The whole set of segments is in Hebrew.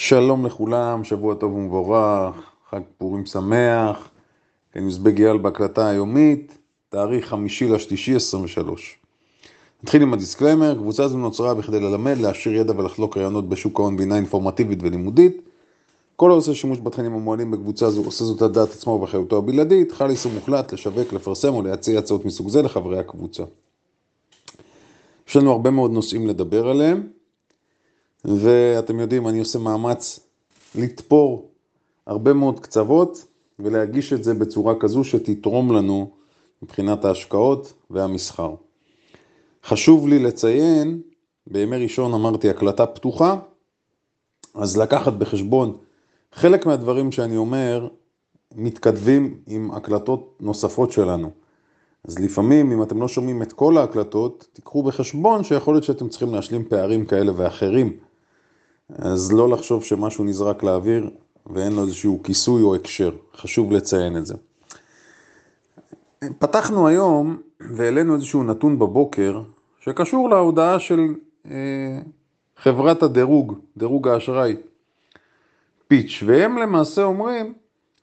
שלום לכולם, שבוע טוב ומבורך, חג פורים שמח, אני מזבג אייל בהקלטה היומית, תאריך חמישי לשלישי 23. נתחיל עם ה disclaimer, קבוצה זו נוצרה בכדי ללמד, להעשיר ידע ולחלוק רעיונות בשוק ההון והינה אינפורמטיבית ולימודית. כל העושה שימוש בתכנים המועלים בקבוצה זו עושה זאת על דעת עצמו ובאחריותו הבלעדית, חל איסור מוחלט לשווק, לפרסם או להציע הצעות מסוג זה לחברי הקבוצה. יש לנו הרבה מאוד נושאים לדבר עליהם. ואתם יודעים, אני עושה מאמץ לתפור הרבה מאוד קצוות ולהגיש את זה בצורה כזו שתתרום לנו מבחינת ההשקעות והמסחר. חשוב לי לציין, בימי ראשון אמרתי הקלטה פתוחה, אז לקחת בחשבון חלק מהדברים שאני אומר מתכתבים עם הקלטות נוספות שלנו. אז לפעמים, אם אתם לא שומעים את כל ההקלטות, תיקחו בחשבון שיכול להיות שאתם צריכים להשלים פערים כאלה ואחרים. אז לא לחשוב שמשהו נזרק לאוויר ואין לו איזשהו כיסוי או הקשר, חשוב לציין את זה. פתחנו היום והעלינו איזשהו נתון בבוקר שקשור להודעה של אה, חברת הדירוג, דירוג האשראי, פיץ', והם למעשה אומרים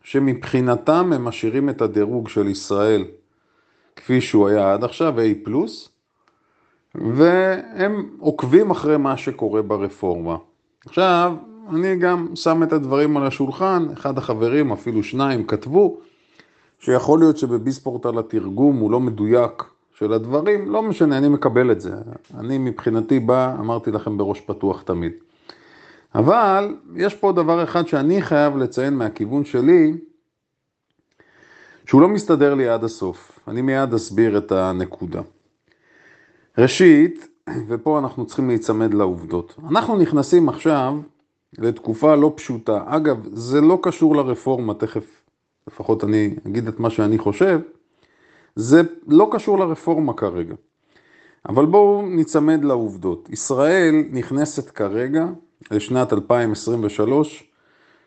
שמבחינתם הם משאירים את הדירוג של ישראל כפי שהוא היה עד עכשיו, A+, והם עוקבים אחרי מה שקורה ברפורמה. עכשיו, אני גם שם את הדברים על השולחן, אחד החברים, אפילו שניים, כתבו שיכול להיות שבביספורט על התרגום הוא לא מדויק של הדברים, לא משנה, אני מקבל את זה. אני מבחינתי בא, אמרתי לכם בראש פתוח תמיד. אבל יש פה דבר אחד שאני חייב לציין מהכיוון שלי, שהוא לא מסתדר לי עד הסוף. אני מיד אסביר את הנקודה. ראשית, ופה אנחנו צריכים להיצמד לעובדות. אנחנו נכנסים עכשיו לתקופה לא פשוטה. אגב, זה לא קשור לרפורמה, תכף לפחות אני אגיד את מה שאני חושב. זה לא קשור לרפורמה כרגע. אבל בואו ניצמד לעובדות. ישראל נכנסת כרגע לשנת 2023,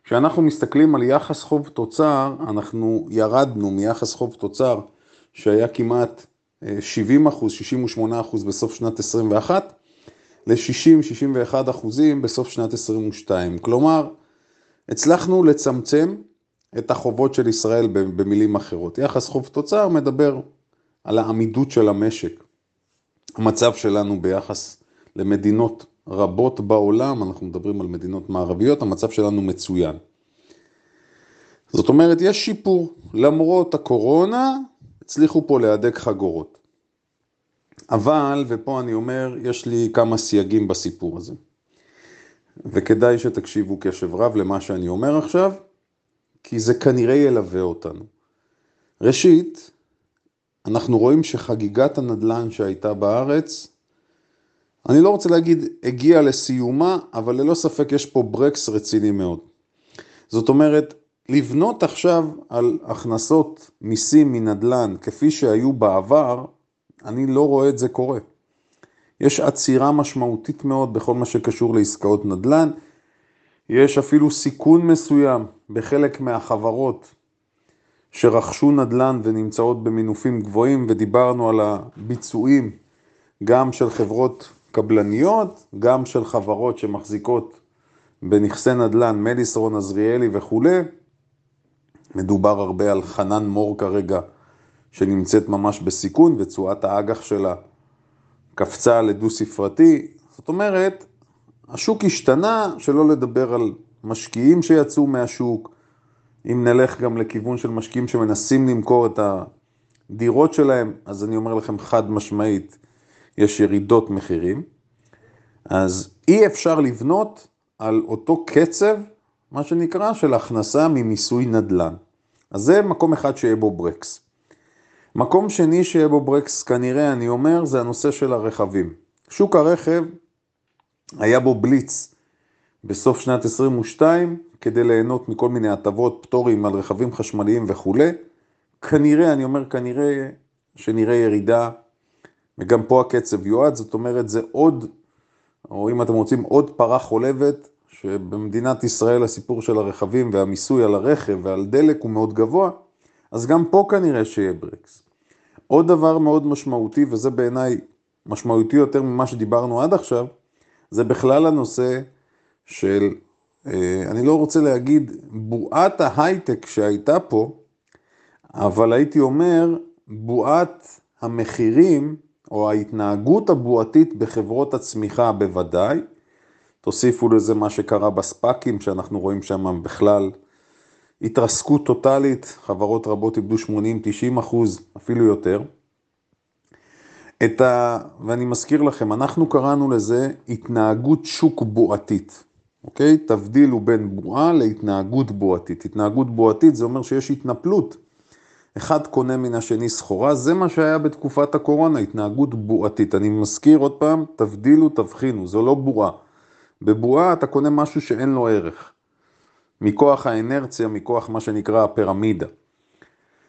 כשאנחנו מסתכלים על יחס חוב תוצר, אנחנו ירדנו מיחס חוב תוצר שהיה כמעט 70 אחוז, 68 אחוז בסוף שנת 21, ל-60-61 אחוזים בסוף שנת 22. כלומר, הצלחנו לצמצם את החובות של ישראל במילים אחרות. יחס חוב תוצר מדבר על העמידות של המשק. המצב שלנו ביחס למדינות רבות בעולם, אנחנו מדברים על מדינות מערביות, המצב שלנו מצוין. זאת אומרת, יש שיפור. למרות הקורונה, הצליחו פה להדק חגורות. אבל, ופה אני אומר, יש לי כמה סייגים בסיפור הזה. וכדאי שתקשיבו קשב רב למה שאני אומר עכשיו, כי זה כנראה ילווה אותנו. ראשית, אנחנו רואים שחגיגת הנדל"ן שהייתה בארץ, אני לא רוצה להגיד הגיעה לסיומה, אבל ללא ספק יש פה ברקס רציני מאוד. זאת אומרת, לבנות עכשיו על הכנסות מיסים מנדל"ן כפי שהיו בעבר, אני לא רואה את זה קורה. יש עצירה משמעותית מאוד בכל מה שקשור לעסקאות נדל"ן. יש אפילו סיכון מסוים בחלק מהחברות שרכשו נדל"ן ונמצאות במינופים גבוהים, ודיברנו על הביצועים גם של חברות קבלניות, גם של חברות שמחזיקות בנכסי נדל"ן, מדיסרון, עזריאלי וכולי. מדובר הרבה על חנן מור כרגע, שנמצאת ממש בסיכון, ותשואת האג"ח שלה קפצה לדו ספרתי. זאת אומרת, השוק השתנה, שלא לדבר על משקיעים שיצאו מהשוק. אם נלך גם לכיוון של משקיעים שמנסים למכור את הדירות שלהם, אז אני אומר לכם חד משמעית, יש ירידות מחירים. אז אי אפשר לבנות על אותו קצב מה שנקרא, של הכנסה ממיסוי נדל"ן. אז זה מקום אחד שיהיה בו ברקס. מקום שני שיהיה בו ברקס, כנראה, אני אומר, זה הנושא של הרכבים. שוק הרכב, היה בו בליץ בסוף שנת 22, כדי ליהנות מכל מיני הטבות, פטורים על רכבים חשמליים וכולי. כנראה, אני אומר כנראה, שנראה ירידה, וגם פה הקצב יועד, זאת אומרת, זה עוד, או אם אתם רוצים, עוד פרה חולבת שבמדינת ישראל הסיפור של הרכבים והמיסוי על הרכב ועל דלק הוא מאוד גבוה, אז גם פה כנראה שיהיה ברקס. עוד דבר מאוד משמעותי, וזה בעיניי משמעותי יותר ממה שדיברנו עד עכשיו, זה בכלל הנושא של אה, אני לא רוצה להגיד בועת ההייטק שהייתה פה, אבל הייתי אומר בועת המחירים או ההתנהגות הבועתית בחברות הצמיחה בוודאי. תוסיפו לזה מה שקרה בספאקים, שאנחנו רואים שם בכלל התרסקות טוטאלית, חברות רבות איבדו 80-90 אחוז, אפילו יותר. את ה... ואני מזכיר לכם, אנחנו קראנו לזה התנהגות שוק בועתית, אוקיי? תבדילו בין בועה להתנהגות בועתית. התנהגות בועתית זה אומר שיש התנפלות. אחד קונה מן השני סחורה, זה מה שהיה בתקופת הקורונה, התנהגות בועתית. אני מזכיר עוד פעם, תבדילו, תבחינו, זו לא בועה. בבועה אתה קונה משהו שאין לו ערך. מכוח האנרציה, מכוח מה שנקרא הפירמידה.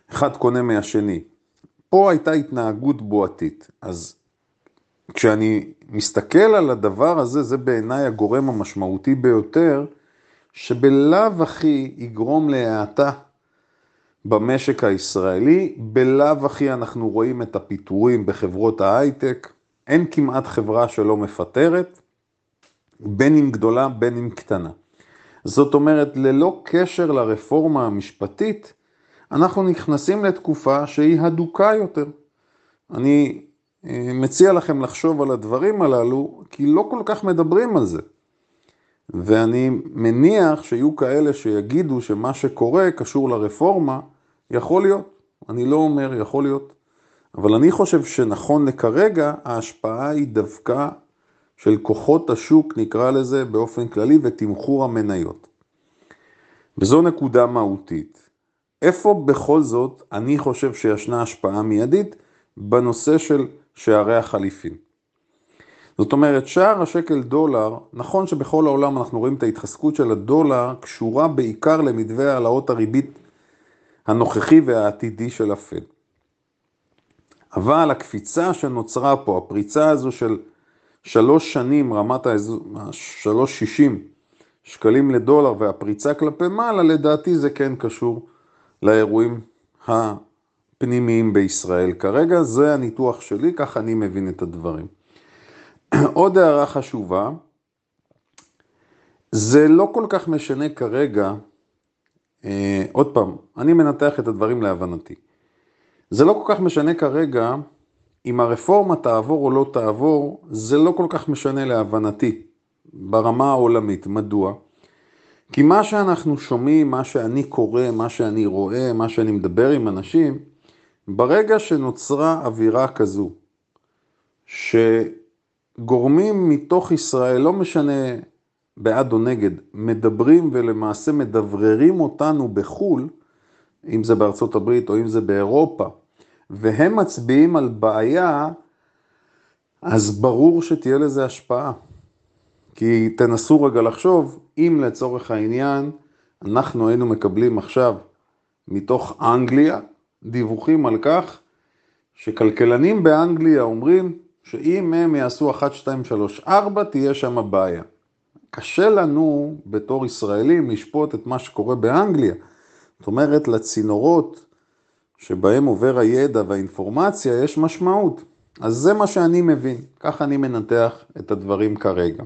אחד קונה מהשני. פה הייתה התנהגות בועתית. אז כשאני מסתכל על הדבר הזה, זה בעיניי הגורם המשמעותי ביותר, שבלאו הכי יגרום להאטה במשק הישראלי, בלאו הכי אנחנו רואים את הפיטורים בחברות ההייטק, אין כמעט חברה שלא מפטרת, בין אם גדולה, בין אם קטנה. זאת אומרת, ללא קשר לרפורמה המשפטית, אנחנו נכנסים לתקופה שהיא הדוקה יותר. אני אה, מציע לכם לחשוב על הדברים הללו, כי לא כל כך מדברים על זה. ואני מניח שיהיו כאלה שיגידו שמה שקורה קשור לרפורמה, יכול להיות. אני לא אומר יכול להיות, אבל אני חושב שנכון לכרגע, ההשפעה היא דווקא של כוחות השוק, נקרא לזה באופן כללי, ותמחור המניות. וזו נקודה מהותית. איפה בכל זאת אני חושב שישנה השפעה מיידית בנושא של שערי החליפין. זאת אומרת, שער השקל דולר, נכון שבכל העולם אנחנו רואים את ההתחזקות של הדולר, קשורה בעיקר למתווה העלאות הריבית הנוכחי והעתידי של הפד. אבל הקפיצה שנוצרה פה, הפריצה הזו של שלוש שנים, רמת השלוש שישים שקלים לדולר והפריצה כלפי מעלה, לדעתי זה כן קשור לאירועים הפנימיים בישראל. כרגע זה הניתוח שלי, ככה אני מבין את הדברים. עוד הערה חשובה, זה לא כל כך משנה כרגע, אה, עוד פעם, אני מנתח את הדברים להבנתי. זה לא כל כך משנה כרגע אם הרפורמה תעבור או לא תעבור, זה לא כל כך משנה להבנתי ברמה העולמית. מדוע? כי מה שאנחנו שומעים, מה שאני קורא, מה שאני רואה, מה שאני מדבר עם אנשים, ברגע שנוצרה אווירה כזו, שגורמים מתוך ישראל, לא משנה בעד או נגד, מדברים ולמעשה מדבררים אותנו בחו"ל, אם זה בארצות הברית או אם זה באירופה, והם מצביעים על בעיה, אז ברור שתהיה לזה השפעה. כי תנסו רגע לחשוב, אם לצורך העניין אנחנו היינו מקבלים עכשיו מתוך אנגליה דיווחים על כך שכלכלנים באנגליה אומרים שאם הם יעשו 1, 2, 3, 4 תהיה שם בעיה. קשה לנו בתור ישראלים לשפוט את מה שקורה באנגליה. זאת אומרת, לצינורות שבהם עובר הידע והאינפורמציה יש משמעות. אז זה מה שאני מבין, ככה אני מנתח את הדברים כרגע.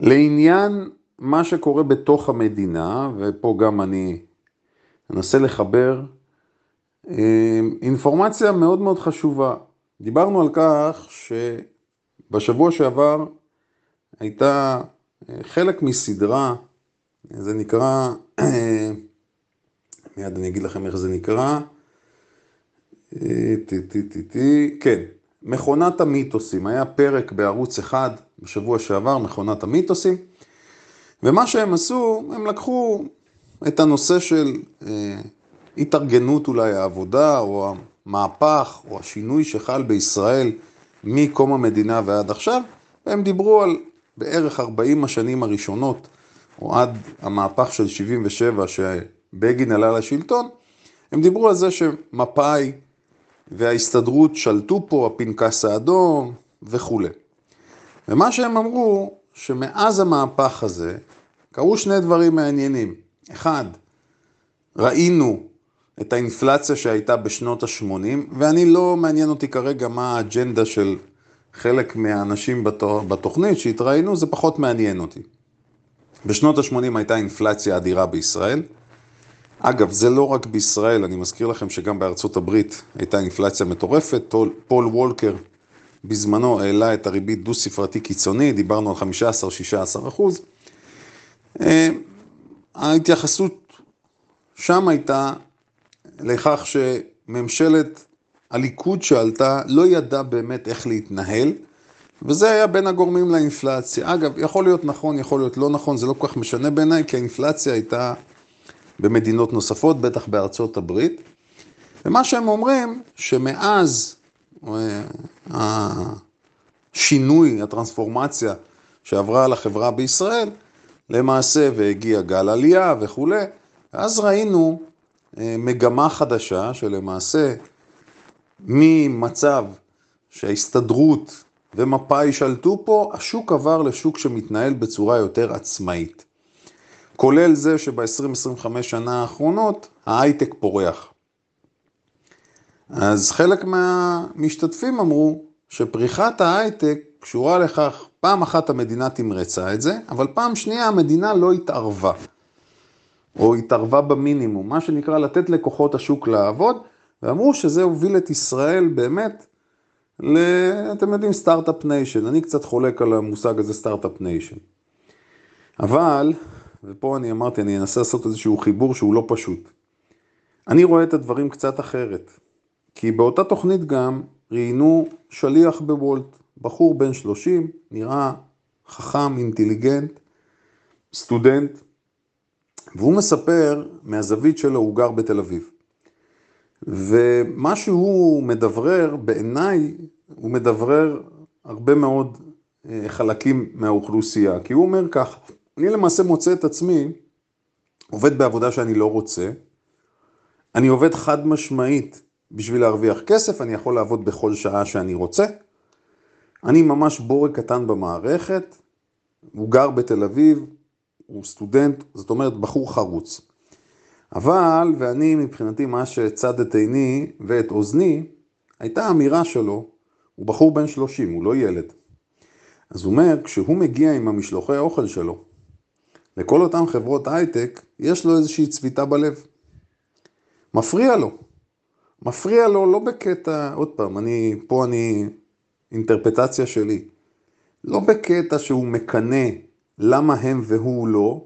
לעניין מה שקורה בתוך המדינה, ופה גם אני אנסה לחבר אה, אינפורמציה מאוד מאוד חשובה. דיברנו על כך שבשבוע שעבר הייתה אה, חלק מסדרה, זה נקרא, אה, מיד אני אגיד לכם איך זה נקרא, כן, מכונת המיתוסים, היה פרק בערוץ אחד בשבוע שעבר, מכונת המיתוסים, ומה שהם עשו, הם לקחו את הנושא של אה, התארגנות אולי העבודה, או המהפך, או השינוי שחל בישראל מקום המדינה ועד עכשיו, והם דיברו על בערך 40 השנים הראשונות, או עד המהפך של 77 שבגין עלה לשלטון, הם דיברו על זה שמפא"י וההסתדרות שלטו פה, הפנקס האדום וכולי. ומה שהם אמרו, שמאז המהפך הזה קרו שני דברים מעניינים. אחד, ראינו את האינפלציה שהייתה בשנות ה-80, ואני לא מעניין אותי כרגע מה האג'נדה של חלק מהאנשים בתוכנית שהתראינו, זה פחות מעניין אותי. בשנות ה-80 הייתה אינפלציה אדירה בישראל. אגב, זה לא רק בישראל, אני מזכיר לכם שגם בארצות הברית הייתה אינפלציה מטורפת. פול וולקר בזמנו העלה את הריבית דו-ספרתי קיצוני, דיברנו על 15-16 אחוז. אה, ההתייחסות שם הייתה לכך שממשלת הליכוד שעלתה לא ידעה באמת איך להתנהל, וזה היה בין הגורמים לאינפלציה. אגב, יכול להיות נכון, יכול להיות לא נכון, זה לא כל כך משנה בעיניי, כי האינפלציה הייתה במדינות נוספות, בטח בארצות הברית. ומה שהם אומרים, שמאז אה, השינוי, הטרנספורמציה שעברה על החברה בישראל, למעשה והגיע גל עלייה וכולי, אז ראינו אה, מגמה חדשה שלמעשה ממצב שההסתדרות ומפא"י שלטו פה, השוק עבר לשוק שמתנהל בצורה יותר עצמאית. כולל זה שב-20-25 שנה האחרונות ההייטק פורח. אז חלק מהמשתתפים אמרו שפריחת ההייטק קשורה לכך, פעם אחת המדינה תמרצה את זה, אבל פעם שנייה המדינה לא התערבה, או התערבה במינימום, מה שנקרא לתת לכוחות השוק לעבוד, ואמרו שזה הוביל את ישראל באמת ל... אתם יודעים, start-up nation. אני קצת חולק על המושג הזה start-up nation. אבל, ופה אני אמרתי, אני אנסה לעשות איזשהו חיבור שהוא לא פשוט. אני רואה את הדברים קצת אחרת. כי באותה תוכנית גם ראיינו שליח בוולט, בחור בן 30, נראה חכם, אינטליגנט, סטודנט, והוא מספר מהזווית שלו, הוא גר בתל אביב. ומה שהוא מדברר, בעיניי, הוא מדברר הרבה מאוד אה, חלקים מהאוכלוסייה, כי הוא אומר כך, אני למעשה מוצא את עצמי עובד בעבודה שאני לא רוצה, אני עובד חד משמעית בשביל להרוויח כסף, אני יכול לעבוד בכל שעה שאני רוצה, אני ממש בורג קטן במערכת, הוא גר בתל אביב, הוא סטודנט, זאת אומרת בחור חרוץ. אבל, ואני מבחינתי מה שצד את עיני ואת אוזני, הייתה אמירה שלו, הוא בחור בן 30, הוא לא ילד. אז הוא אומר, כשהוא מגיע עם המשלוחי האוכל שלו לכל אותן חברות הייטק, יש לו איזושהי צביטה בלב. מפריע לו. מפריע לו לא בקטע, עוד פעם, אני, פה אני, אינטרפטציה שלי. לא בקטע שהוא מקנא למה הם והוא לא,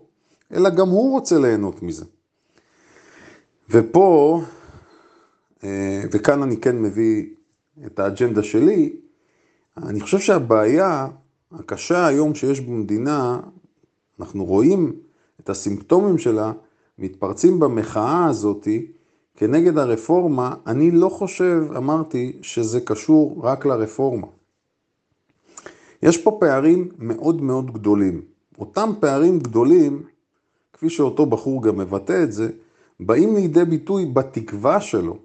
אלא גם הוא רוצה ליהנות מזה. ופה, אה, וכאן אני כן מביא את האג'נדה שלי, אני חושב שהבעיה הקשה היום שיש במדינה, אנחנו רואים את הסימפטומים שלה מתפרצים במחאה הזאתי כנגד הרפורמה, אני לא חושב, אמרתי, שזה קשור רק לרפורמה. יש פה פערים מאוד מאוד גדולים. אותם פערים גדולים, כפי שאותו בחור גם מבטא את זה, באים לידי ביטוי בתקווה שלו,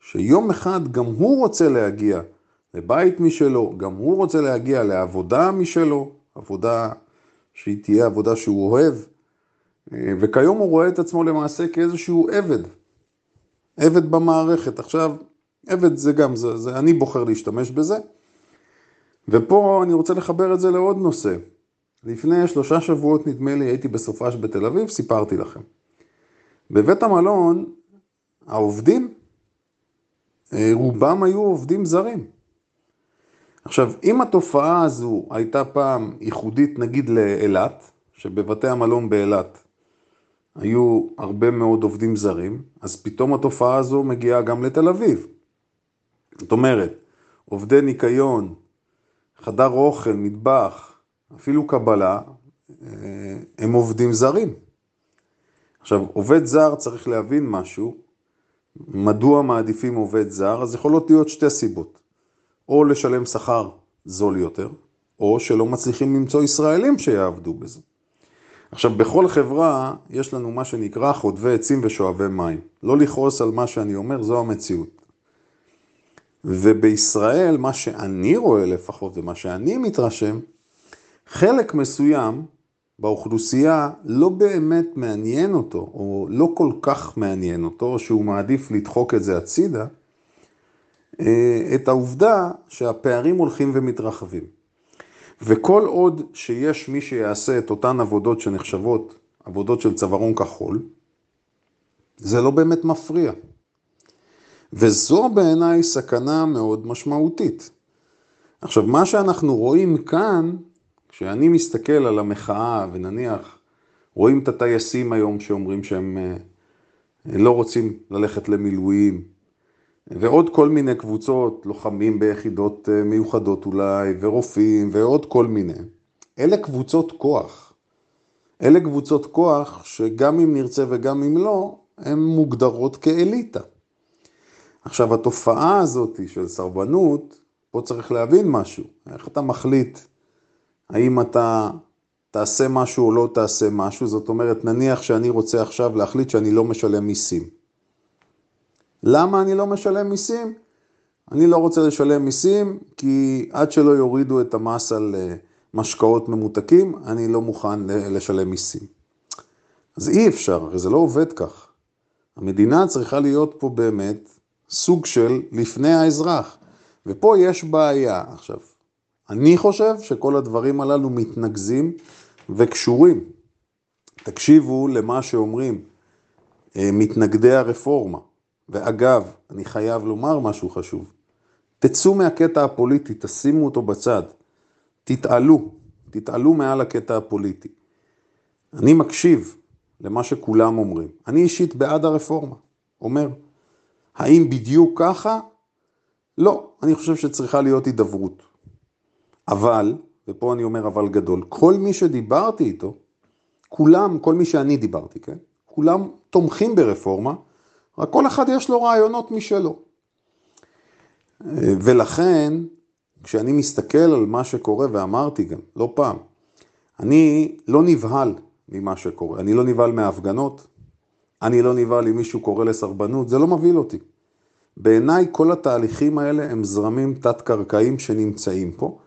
שיום אחד גם הוא רוצה להגיע לבית משלו, גם הוא רוצה להגיע לעבודה משלו, עבודה שהיא תהיה עבודה שהוא אוהב, וכיום הוא רואה את עצמו למעשה כאיזשהו עבד, עבד במערכת. עכשיו, עבד זה גם, זה, זה, אני בוחר להשתמש בזה, ופה אני רוצה לחבר את זה לעוד נושא. לפני שלושה שבועות, נדמה לי, הייתי בסופש בתל אביב, סיפרתי לכם. בבית המלון, העובדים, אה, רובם היו עובדים זרים. עכשיו, אם התופעה הזו הייתה פעם ייחודית נגיד לאילת, שבבתי המלון באילת היו הרבה מאוד עובדים זרים, אז פתאום התופעה הזו מגיעה גם לתל אביב. זאת אומרת, עובדי ניקיון, חדר אוכל, מטבח, אפילו קבלה, אה, הם עובדים זרים. עכשיו, עובד זר צריך להבין משהו, מדוע מעדיפים עובד זר, אז יכולות להיות שתי סיבות. או לשלם שכר זול יותר, או שלא מצליחים למצוא ישראלים שיעבדו בזה. עכשיו, בכל חברה יש לנו מה שנקרא חוטבי עצים ושואבי מים. לא לכעוס על מה שאני אומר, זו המציאות. ובישראל, מה שאני רואה לפחות ומה שאני מתרשם, חלק מסוים באוכלוסייה לא באמת מעניין אותו, או לא כל כך מעניין אותו, שהוא מעדיף לדחוק את זה הצידה, את העובדה שהפערים הולכים ומתרחבים. וכל עוד שיש מי שיעשה את אותן עבודות שנחשבות עבודות של צווארון כחול, זה לא באמת מפריע. וזו בעיניי סכנה מאוד משמעותית. עכשיו, מה שאנחנו רואים כאן, כשאני מסתכל על המחאה, ונניח, רואים את הטייסים היום שאומרים שהם אה, לא רוצים ללכת למילואים, ועוד כל מיני קבוצות, לוחמים ביחידות אה, מיוחדות אולי, ורופאים, ועוד כל מיני. אלה קבוצות כוח. אלה קבוצות כוח שגם אם נרצה וגם אם לא, הן מוגדרות כאליטה. עכשיו, התופעה הזאת של סרבנות, פה צריך להבין משהו. איך אתה מחליט האם אתה תעשה משהו או לא תעשה משהו? זאת אומרת, נניח שאני רוצה עכשיו להחליט שאני לא משלם מיסים. למה אני לא משלם מיסים? אני לא רוצה לשלם מיסים, כי עד שלא יורידו את המס על אה, משקאות ממותקים, אני לא מוכן לשלם מיסים. אז אי אפשר, הרי זה לא עובד כך. המדינה צריכה להיות פה באמת סוג של לפני האזרח. ופה יש בעיה. עכשיו, אני חושב שכל הדברים הללו מתנגזים וקשורים. תקשיבו למה שאומרים אה, מתנגדי הרפורמה. ואגב, אני חייב לומר משהו חשוב. תצאו מהקטע הפוליטי, תשימו אותו בצד. תתעלו, תתעלו מעל הקטע הפוליטי. אני מקשיב למה שכולם אומרים. אני אישית בעד הרפורמה, אומר. האם בדיוק ככה? לא, אני חושב שצריכה להיות הידברות. אבל, ופה אני אומר אבל גדול, כל מי שדיברתי איתו, כולם, כל מי שאני דיברתי, כן? כולם תומכים ברפורמה, רק כל אחד יש לו רעיונות משלו. ולכן, כשאני מסתכל על מה שקורה, ואמרתי גם, לא פעם, אני לא נבהל ממה שקורה, אני לא נבהל מההפגנות, אני לא נבהל אם מישהו קורא לסרבנות, זה לא מבהיל אותי. בעיניי כל התהליכים האלה הם זרמים תת-קרקעיים שנמצאים פה,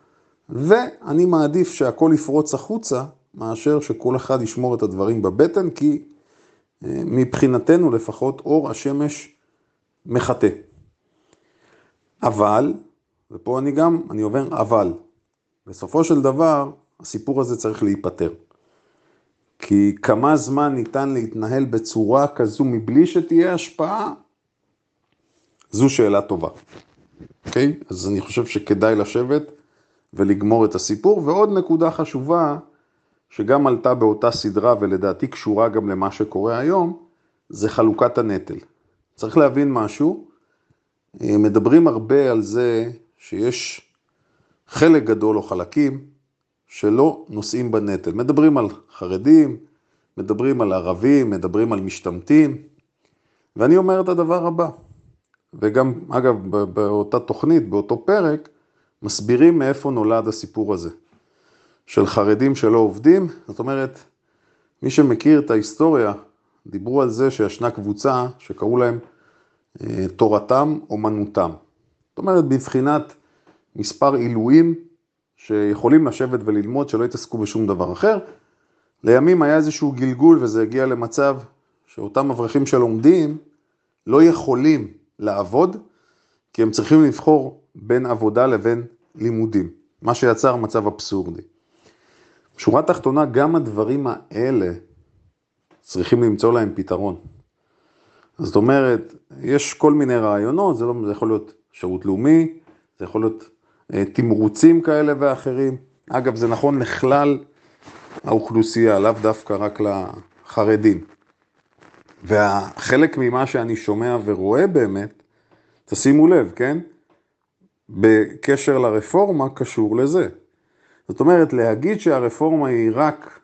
ואני מעדיף שהכל יפרוץ החוצה, מאשר שכל אחד ישמור את הדברים בבטן, כי מבחינתנו לפחות אור השמש מחטא. אבל, ופה אני גם, אני עובר אבל, בסופו של דבר הסיפור הזה צריך להיפטר. כי כמה זמן ניתן להתנהל בצורה כזו מבלי שתהיה השפעה, זו שאלה טובה. אוקיי? Okay? אז אני חושב שכדאי לשבת ולגמור את הסיפור. ועוד נקודה חשובה, שגם עלתה באותה סדרה ולדעתי קשורה גם למה שקורה היום, זה חלוקת הנטל. צריך להבין משהו, אה, מדברים הרבה על זה שיש חלק גדול או חלקים שלא נושאים בנטל. מדברים על חרדים, מדברים על ערבים, מדברים על משתמטים, ואני אומר את הדבר הבא, וגם, אגב, באותה תוכנית, באותו פרק, מסבירים מאיפה נולד הסיפור הזה, של חרדים שלא עובדים, זאת אומרת, מי שמכיר את ההיסטוריה, דיברו על זה שישנה קבוצה שקראו להם אה, תורתם אומנותם. זאת אומרת, בבחינת מספר עילויים שיכולים לשבת וללמוד, שלא יתעסקו בשום דבר אחר. לימים היה איזשהו גלגול וזה הגיע למצב שאותם אברכים שלומדים לא יכולים לעבוד, כי הם צריכים לבחור בין עבודה לבין לימודים, מה שיצר מצב אבסורדי. בשורה התחתונה, גם הדברים האלה צריכים למצוא להם פתרון. זאת אומרת, יש כל מיני רעיונות, זה, לא, זה יכול להיות שירות לאומי, זה יכול להיות אה, תמרוצים כאלה ואחרים. אגב, זה נכון לכלל האוכלוסייה, לאו דווקא רק לחרדים. וחלק ממה שאני שומע ורואה באמת, תשימו לב, כן? בקשר לרפורמה קשור לזה. זאת אומרת, להגיד שהרפורמה היא רק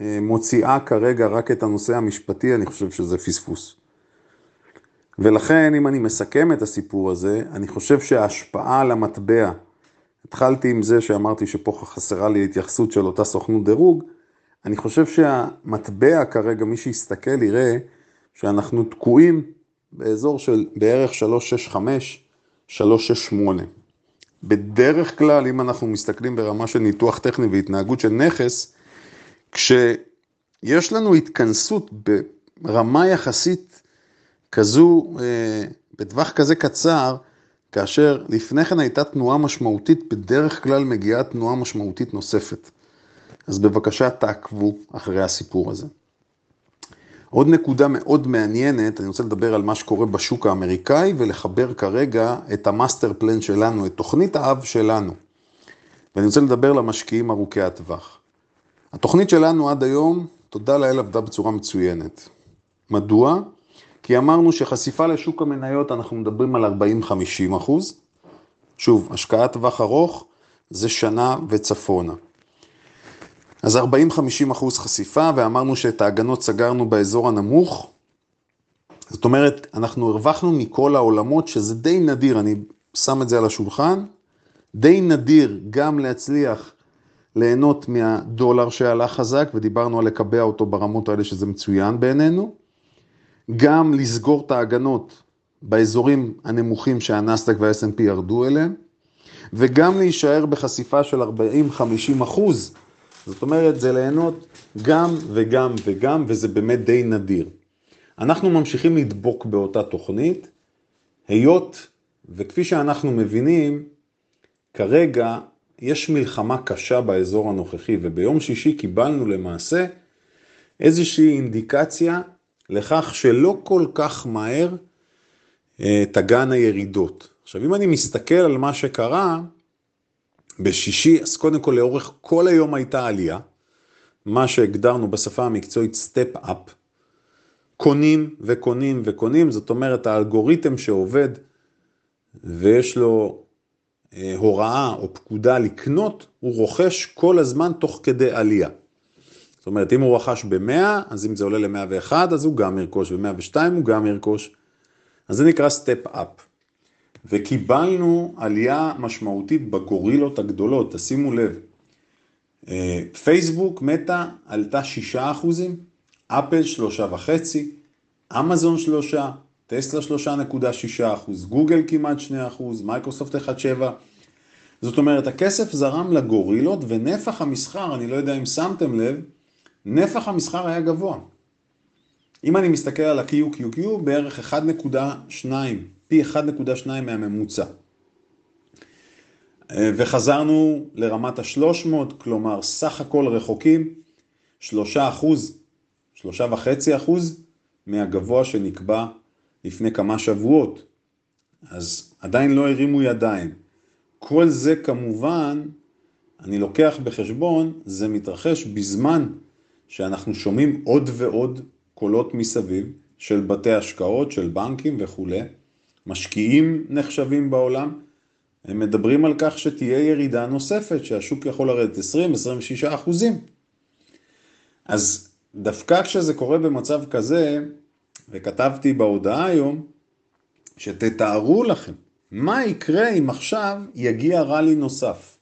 אה, מוציאה כרגע רק את הנושא המשפטי, אני חושב שזה פספוס. ולכן, אם אני מסכם את הסיפור הזה, אני חושב שההשפעה על המטבע, התחלתי עם זה שאמרתי שפה חסרה לי התייחסות של אותה סוכנות דירוג, אני חושב שהמטבע כרגע, מי שיסתכל יראה שאנחנו תקועים באזור של בערך 365, 368. בדרך כלל, אם אנחנו מסתכלים ברמה של ניתוח טכני והתנהגות של נכס, כשיש לנו התכנסות ברמה יחסית כזו, אה, בטווח כזה קצר, כאשר לפני כן הייתה תנועה משמעותית, בדרך כלל מגיעה תנועה משמעותית נוספת. אז בבקשה תעקבו אחרי הסיפור הזה. עוד נקודה מאוד מעניינת, אני רוצה לדבר על מה שקורה בשוק האמריקאי ולחבר כרגע את המאסטר פלן שלנו, את תוכנית האב שלנו. ואני רוצה לדבר למשקיעים ארוכי הטווח. התוכנית שלנו עד היום, תודה לאל, עבדה בצורה מצוינת. מדוע? כי אמרנו שחשיפה לשוק המניות, אנחנו מדברים על 40-50 אחוז. שוב, השקעת טווח ארוך זה שנה וצפונה. אז 40-50 אחוז חשיפה, ואמרנו שאת ההגנות סגרנו באזור הנמוך. זאת אומרת, אנחנו הרווחנו מכל העולמות, שזה די נדיר, אני שם את זה על השולחן, די נדיר גם להצליח ליהנות מהדולר שעלה חזק, ודיברנו על לקבע אותו ברמות האלה שזה מצוין בעינינו, גם לסגור את ההגנות באזורים הנמוכים שהנסדק וה-S&P ירדו אליהם, וגם להישאר בחשיפה של 40-50 אחוז זאת אומרת, זה ליהנות גם וגם וגם, וזה באמת די נדיר. אנחנו ממשיכים לדבוק באותה תוכנית, היות, וכפי שאנחנו מבינים, כרגע יש מלחמה קשה באזור הנוכחי, וביום שישי קיבלנו למעשה איזושהי אינדיקציה לכך שלא כל כך מהר אה, תגענה ירידות. עכשיו, אם אני מסתכל על מה שקרה, בשישי, אז קודם כל לאורך כל היום הייתה עלייה, מה שהגדרנו בשפה המקצועית סטפ אפ, קונים וקונים וקונים, זאת אומרת האלגוריתם שעובד ויש לו אה, הוראה או פקודה לקנות, הוא רוכש כל הזמן תוך כדי עלייה. זאת אומרת, אם הוא רכש ב-100, אז אם זה עולה ל-101, אז הוא גם ירכוש, ב-102 הוא גם ירכוש. אז זה נקרא step up. וקיבלנו עלייה משמעותית בגורילות הגדולות, תשימו לב. אה, פייסבוק, מטא, עלתה 6 אחוזים, אפל 3.5, אמזון 3, טסלה 3.6 אחוז, גוגל כמעט 2 אחוז, מייקרוסופט 1.7. זאת אומרת, הכסף זרם לגורילות ונפח המסחר, אני לא יודע אם שמתם לב, נפח המסחר היה גבוה. אם אני מסתכל על ה-QQQ, בערך 1.2 פי 1.2 מהממוצע. אה, וחזרנו לרמת ה-300, כלומר סך הכל רחוקים 3 אחוז, 3.5 אחוז מהגבוה שנקבע לפני כמה שבועות. אז עדיין לא הרימו ידיים. כל זה כמובן, אני לוקח בחשבון, זה מתרחש בזמן שאנחנו שומעים עוד ועוד קולות מסביב של בתי השקעות, של בנקים וכולי. משקיעים נחשבים בעולם, הם מדברים על כך שתהיה ירידה נוספת, שהשוק יכול לרדת 20-26 אחוזים. אז דווקא כשזה קורה במצב כזה, וכתבתי בהודעה היום, שתתארו לכם מה יקרה אם עכשיו יגיע רלי נוסף.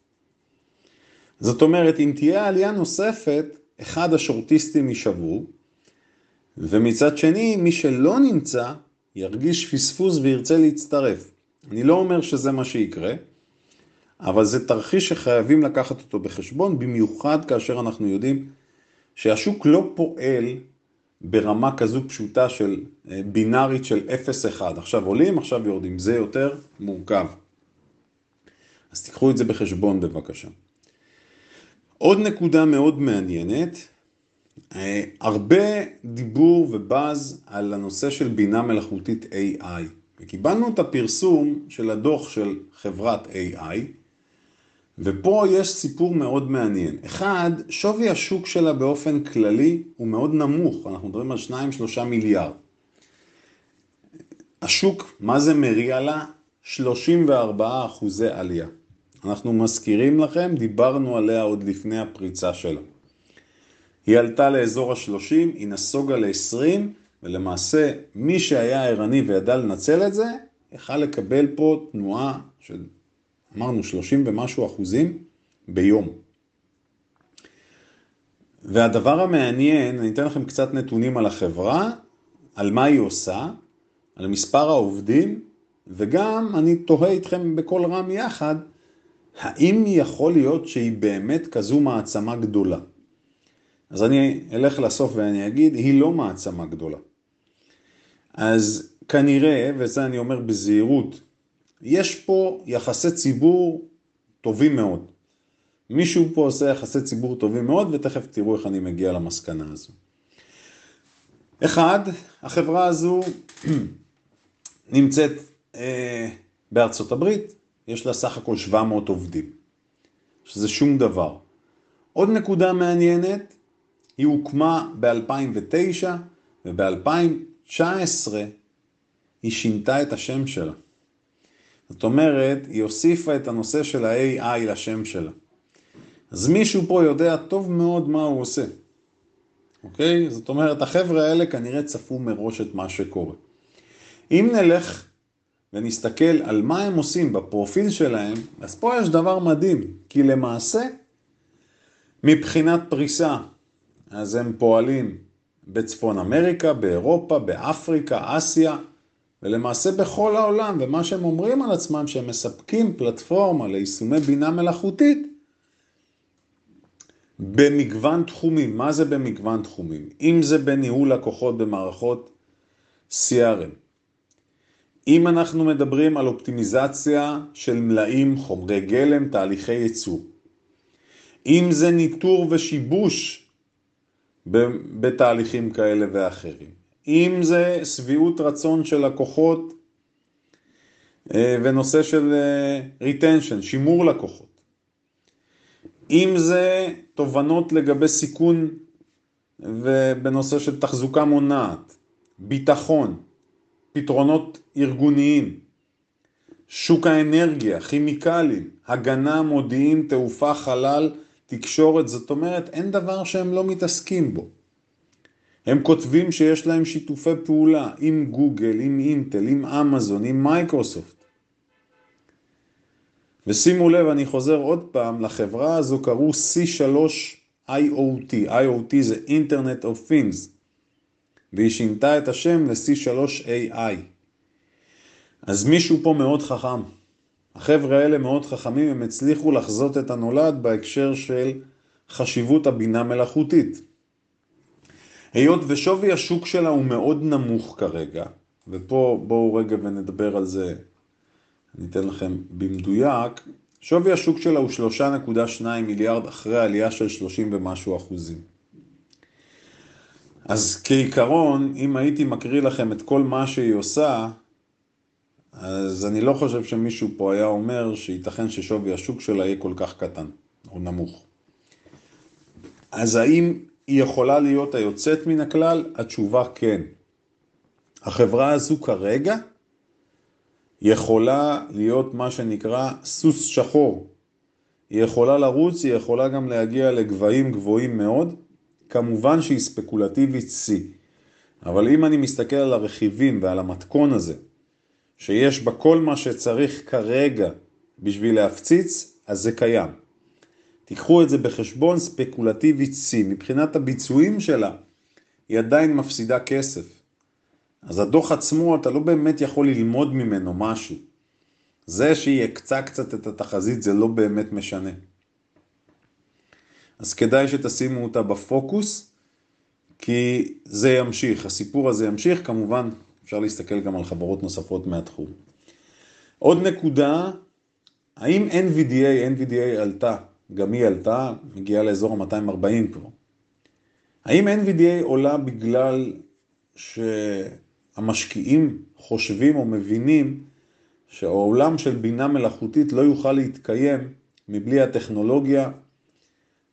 זאת אומרת, אם תהיה עלייה נוספת, אחד השורטיסטים יישבו, ומצד שני, מי שלא נמצא, ירגיש פספוס וירצה להצטרף. אני לא אומר שזה מה שיקרה, אבל זה תרחיש שחייבים לקחת אותו בחשבון, במיוחד כאשר אנחנו יודעים שהשוק לא פועל ברמה כזו פשוטה של אה, בינארית של 0-1. עכשיו עולים, עכשיו יורדים, זה יותר מורכב. אז תיקחו את זה בחשבון בבקשה. עוד נקודה מאוד מעניינת, הרבה דיבור ובאז על הנושא של בינה מלאכותית AI. וקיבלנו את הפרסום של הדוח של חברת AI, ופה יש סיפור מאוד מעניין. אחד, שווי השוק שלה באופן כללי הוא מאוד נמוך, אנחנו מדברים על 2-3 מיליארד. השוק, מה זה מריע לה? 34 אחוזי עלייה. אנחנו מזכירים לכם, דיברנו עליה עוד לפני הפריצה שלה. היא עלתה לאזור ה-30, היא נסוגה ל-20, ולמעשה מי שהיה ערני וידע לנצל את זה, יכל לקבל פה תנועה של, אמרנו, 30 ומשהו אחוזים ביום. והדבר המעניין, אני אתן לכם קצת נתונים על החברה, על מה היא עושה, על מספר העובדים, וגם אני תוהה איתכם בקול רם יחד, האם יכול להיות שהיא באמת כזו מעצמה גדולה? אז אני אלך לסוף ואני אגיד, היא לא מעצמה גדולה. אז כנראה, וזה אני אומר בזהירות, יש פה יחסי ציבור טובים מאוד. מישהו פה עושה יחסי ציבור טובים מאוד, ותכף תראו איך אני מגיע למסקנה הזו. אחד, החברה הזו נמצאת אה, בארצות הברית, יש לה סך הכל 700 עובדים, שזה שום דבר. עוד נקודה מעניינת, היא הוקמה ב-2009 וב-2019 היא שינתה את השם שלה. זאת אומרת, היא הוסיפה את הנושא של ה-AI לשם שלה. אז מישהו פה יודע טוב מאוד מה הוא עושה. אוקיי? זאת אומרת, החבר'ה האלה כנראה צפו מראש את מה שקורה. אם נלך ונסתכל על מה הם עושים בפרופיל שלהם, אז פה יש דבר מדהים, כי למעשה, מבחינת פריסה, אז הם פועלים בצפון אמריקה, באירופה, באפריקה, אסיה, ולמעשה בכל העולם, ומה שהם אומרים על עצמם, שהם מספקים פלטפורמה ליישומי בינה מלאכותית, במגוון תחומים. מה זה במגוון תחומים? אם זה בניהול לקוחות במערכות CRM, אם אנחנו מדברים על אופטימיזציה של מלאים, חומרי גלם, תהליכי ייצור, אם זה ניטור ושיבוש בתהליכים כאלה ואחרים, אם זה שביעות רצון של לקוחות אה, ונושא של אה, retention, שימור לקוחות. אם זה תובנות לגבי סיכון ובנושא של תחזוקה מונעת, ביטחון, פתרונות ארגוניים, שוק האנרגיה, כימיקלים, הגנה, מודיעין, תעופה, חלל, תקשורת, זאת אומרת אין דבר שהם לא מתעסקים בו. הם כותבים שיש להם שיתופי פעולה עם גוגל, עם אינטל, עם אמזון, עם מייקרוסופט. ושימו לב, אני חוזר עוד פעם, לחברה הזו קראו C3 IoT, זה Internet of Things, והיא שינתה את השם ל-C3 AI. אז מישהו פה מאוד חכם. החבר'ה האלה מאוד חכמים, הם הצליחו לחזות את הנולד בהקשר של חשיבות הבינה מלאכותית. היות ושווי השוק שלה הוא מאוד נמוך כרגע, ופה בואו רגע ונדבר על זה אני אתן לכם במדויק, שווי השוק שלה הוא 3.2 מיליארד אחרי עלייה של 30 ומשהו אחוזים. אז כעיקרון, אם הייתי מקריא לכם את כל מה שהיא עושה, אז אני לא חושב שמישהו פה היה אומר שייתכן ששווי השוק שלה יהיה כל כך קטן או נמוך. אז האם היא יכולה להיות היוצאת מן הכלל? התשובה כן. החברה הזו כרגע יכולה להיות מה שנקרא סוס שחור. היא יכולה לרוץ, היא יכולה גם להגיע לגבהים גבוהים מאוד, כמובן שהיא ספקולטיבית C. אבל אם אני מסתכל על הרכיבים ועל המתכון הזה, שיש בה כל מה שצריך כרגע בשביל להפציץ, אז זה קיים. תיקחו את זה בחשבון ספקולטיבית C. מבחינת הביצועים שלה, היא עדיין מפסידה כסף. אז הדוח עצמו, אתה לא באמת יכול ללמוד ממנו משהו. זה שהיא הקצה קצת את התחזית, זה לא באמת משנה. אז כדאי שתשימו אותה בפוקוס, כי זה ימשיך, הסיפור הזה ימשיך, כמובן אפשר להסתכל גם על חברות נוספות מהתחום. עוד נקודה, האם NVDA, NVDA עלתה, גם היא עלתה, מגיעה לאזור ה-240 כבר. האם NVDA עולה בגלל ש... המשקיעים חושבים או מבינים שהעולם של בינה מלאכותית לא יוכל להתקיים מבלי הטכנולוגיה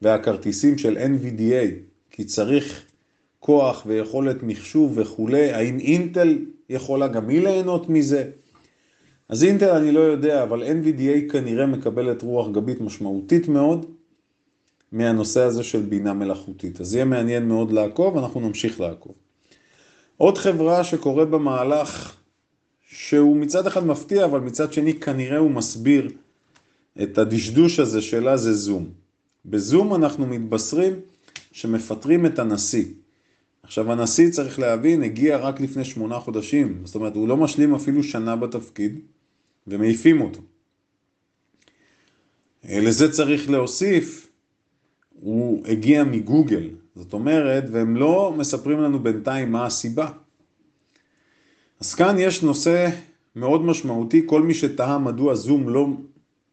והכרטיסים של NVDA, כי צריך כוח ויכולת מחשוב וכולי, האם אינטל יכולה גם היא ליהנות מזה? אז אינטל אני לא יודע, אבל NVDA כנראה מקבלת רוח גבית משמעותית מאוד מהנושא הזה של בינה מלאכותית. אז יהיה מעניין מאוד לעקוב, אנחנו נמשיך לעקוב. עוד חברה שקורה במהלך שהוא מצד אחד מפתיע, אבל מצד שני כנראה הוא מסביר את הדשדוש הזה שלה זה זום. בזום אנחנו מתבשרים שמפטרים את הנשיא. עכשיו הנשיא צריך להבין, הגיע רק לפני שמונה חודשים, זאת אומרת הוא לא משלים אפילו שנה בתפקיד ומעיפים אותו. לזה צריך להוסיף, הוא הגיע מגוגל, זאת אומרת, והם לא מספרים לנו בינתיים מה הסיבה. אז כאן יש נושא מאוד משמעותי, כל מי שתהה מדוע זום לא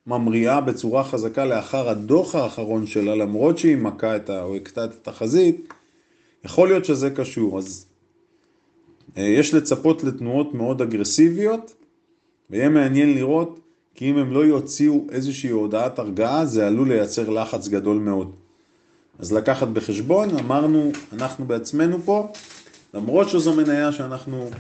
ממריאה בצורה חזקה לאחר הדוח האחרון שלה, למרות שהיא מכה את ה... או הכתה את התחזית, יכול להיות שזה קשור. אז אה, יש לצפות לתנועות מאוד אגרסיביות, ויהיה מעניין לראות כי אם הם לא יוציאו איזושהי הודעת הרגעה, זה עלול לייצר לחץ גדול מאוד. אז לקחת בחשבון, אמרנו, אנחנו בעצמנו פה, למרות שזו מניה שאנחנו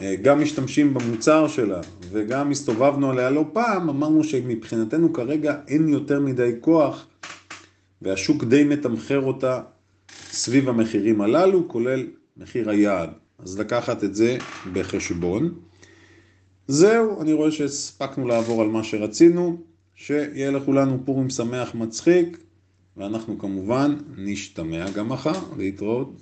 אה, גם משתמשים במוצר שלה וגם הסתובבנו עליה לא פעם, אמרנו שמבחינתנו כרגע אין יותר מדי כוח והשוק די מתמחר אותה סביב המחירים הללו, כולל מחיר היעד. אז לקחת את זה בחשבון. זהו, אני רואה שהספקנו לעבור על מה שרצינו, שיהיה לכולנו פורים שמח מצחיק, ואנחנו כמובן נשתמע גם מחר, להתראות.